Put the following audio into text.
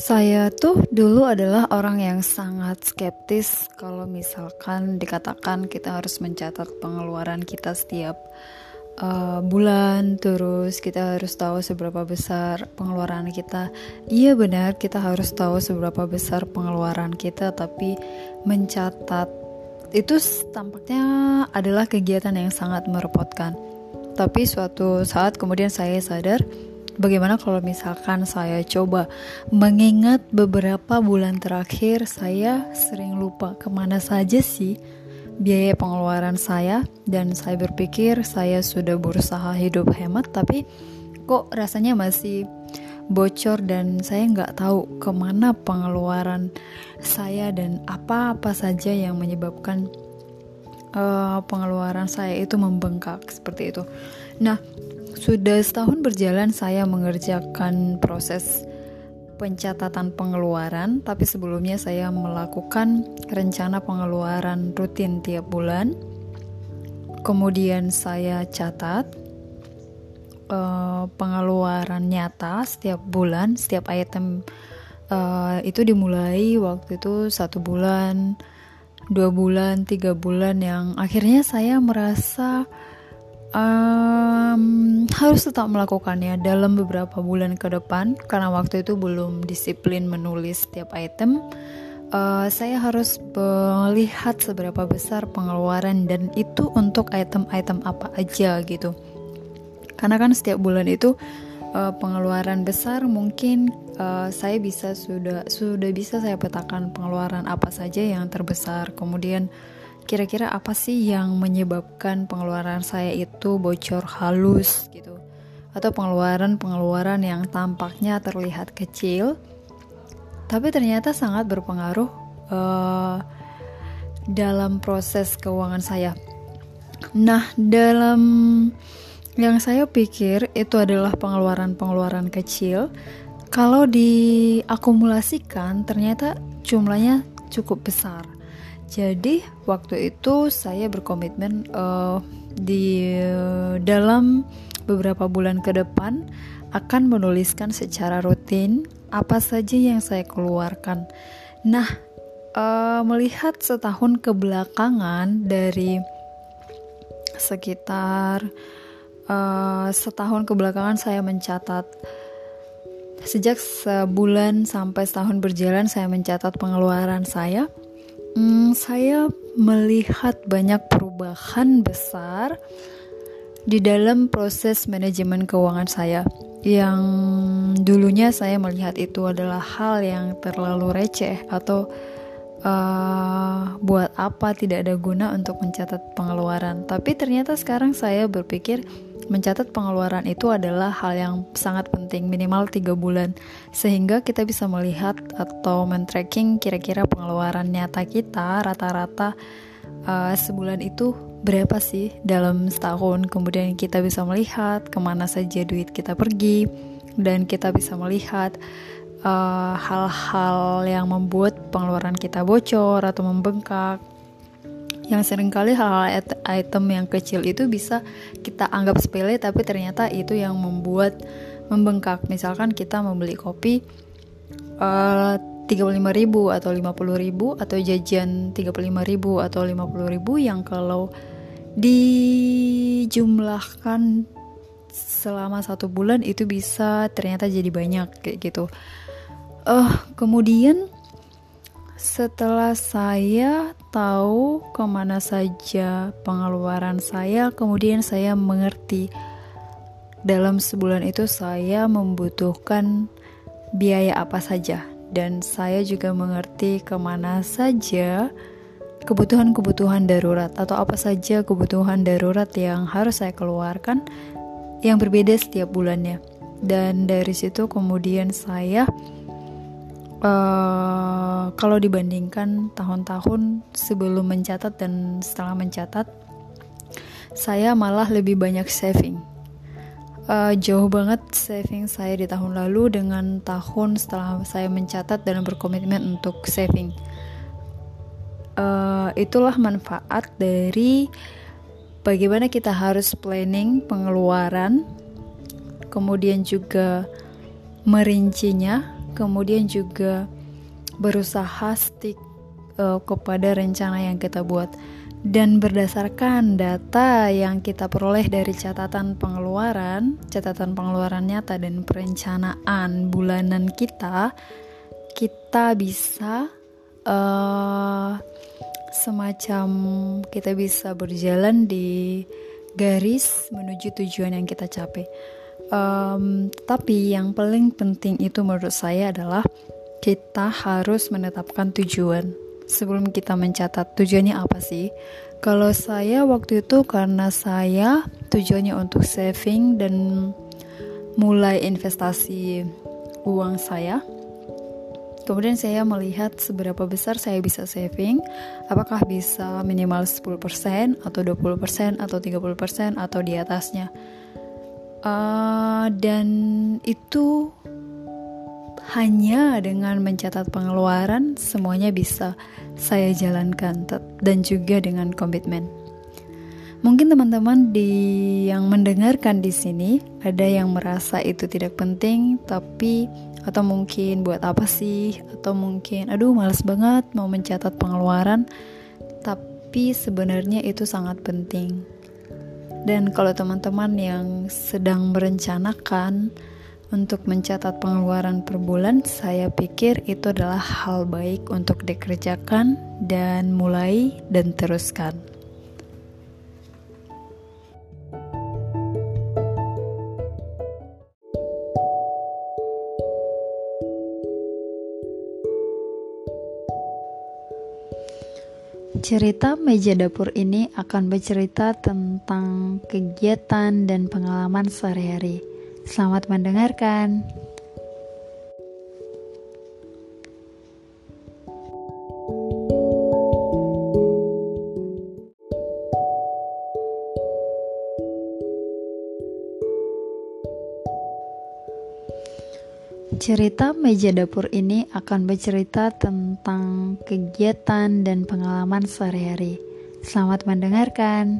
Saya tuh dulu adalah orang yang sangat skeptis kalau misalkan dikatakan kita harus mencatat pengeluaran kita setiap uh, bulan, terus kita harus tahu seberapa besar pengeluaran kita. Iya benar, kita harus tahu seberapa besar pengeluaran kita, tapi mencatat itu tampaknya adalah kegiatan yang sangat merepotkan. Tapi suatu saat kemudian saya sadar Bagaimana kalau misalkan saya coba mengingat beberapa bulan terakhir saya sering lupa ke mana saja sih biaya pengeluaran saya dan saya berpikir saya sudah berusaha hidup hemat tapi kok rasanya masih bocor dan saya nggak tahu ke mana pengeluaran saya dan apa-apa saja yang menyebabkan uh, pengeluaran saya itu membengkak seperti itu. Nah, sudah setahun berjalan saya mengerjakan proses pencatatan pengeluaran, tapi sebelumnya saya melakukan rencana pengeluaran rutin tiap bulan. Kemudian saya catat uh, pengeluaran nyata setiap bulan, setiap item uh, itu dimulai waktu itu satu bulan, dua bulan, tiga bulan yang akhirnya saya merasa um, harus tetap melakukannya dalam beberapa bulan ke depan karena waktu itu belum disiplin menulis setiap item. Uh, saya harus melihat seberapa besar pengeluaran dan itu untuk item-item apa aja gitu. Karena kan setiap bulan itu uh, pengeluaran besar mungkin uh, saya bisa sudah sudah bisa saya petakan pengeluaran apa saja yang terbesar. Kemudian kira-kira apa sih yang menyebabkan pengeluaran saya itu bocor halus gitu atau pengeluaran-pengeluaran yang tampaknya terlihat kecil tapi ternyata sangat berpengaruh uh, dalam proses keuangan saya. Nah, dalam yang saya pikir itu adalah pengeluaran-pengeluaran kecil. Kalau diakumulasikan, ternyata jumlahnya cukup besar. Jadi waktu itu saya berkomitmen uh, di uh, dalam beberapa bulan ke depan akan menuliskan secara rutin apa saja yang saya keluarkan. Nah, uh, melihat setahun kebelakangan dari sekitar uh, setahun kebelakangan saya mencatat sejak sebulan sampai setahun berjalan saya mencatat pengeluaran saya Hmm, saya melihat banyak perubahan besar di dalam proses manajemen keuangan saya. Yang dulunya saya melihat itu adalah hal yang terlalu receh atau uh, buat apa tidak ada guna untuk mencatat pengeluaran. Tapi ternyata sekarang saya berpikir mencatat pengeluaran itu adalah hal yang sangat penting minimal tiga bulan. Sehingga kita bisa melihat atau men-tracking kira-kira pengeluaran nyata kita rata-rata uh, sebulan itu berapa sih dalam setahun. Kemudian kita bisa melihat ke mana saja duit kita pergi dan kita bisa melihat eh, hal-hal uh, yang membuat pengeluaran kita bocor atau membengkak yang sering kali hal-hal item yang kecil itu bisa kita anggap sepele tapi ternyata itu yang membuat membengkak misalkan kita membeli kopi uh, 35.000 atau 50.000 atau jajan 35.000 atau 50.000 yang kalau dijumlahkan selama satu bulan itu bisa ternyata jadi banyak kayak gitu. Uh, kemudian setelah saya tahu ke mana saja pengeluaran saya, kemudian saya mengerti dalam sebulan itu saya membutuhkan biaya apa saja, dan saya juga mengerti ke mana saja kebutuhan-kebutuhan darurat atau apa saja kebutuhan darurat yang harus saya keluarkan yang berbeda setiap bulannya. Dan dari situ kemudian saya uh, kalau dibandingkan tahun-tahun sebelum mencatat dan setelah mencatat, saya malah lebih banyak saving. Uh, jauh banget saving saya di tahun lalu dengan tahun setelah saya mencatat dan berkomitmen untuk saving. Uh, itulah manfaat dari bagaimana kita harus planning pengeluaran, kemudian juga merincinya kemudian juga berusaha stick uh, kepada rencana yang kita buat dan berdasarkan data yang kita peroleh dari catatan pengeluaran, catatan pengeluaran nyata dan perencanaan bulanan kita, kita bisa uh, semacam kita bisa berjalan di garis menuju tujuan yang kita capai. Um, tapi yang paling penting itu menurut saya adalah kita harus menetapkan tujuan sebelum kita mencatat tujuannya apa sih? Kalau saya waktu itu karena saya tujuannya untuk saving dan mulai investasi uang saya. Kemudian saya melihat seberapa besar saya bisa saving, apakah bisa minimal 10% atau 20% atau 30% atau di atasnya. Uh, dan itu hanya dengan mencatat pengeluaran semuanya bisa saya jalankan dan juga dengan komitmen. Mungkin teman-teman di yang mendengarkan di sini ada yang merasa itu tidak penting tapi atau mungkin buat apa sih atau mungkin aduh males banget mau mencatat pengeluaran tapi sebenarnya itu sangat penting. Dan kalau teman-teman yang sedang merencanakan untuk mencatat pengeluaran per bulan, saya pikir itu adalah hal baik untuk dikerjakan dan mulai dan teruskan. Cerita meja dapur ini akan bercerita tentang kegiatan dan pengalaman sehari-hari. Selamat mendengarkan. Cerita meja dapur ini akan bercerita tentang kegiatan dan pengalaman sehari-hari. Selamat mendengarkan.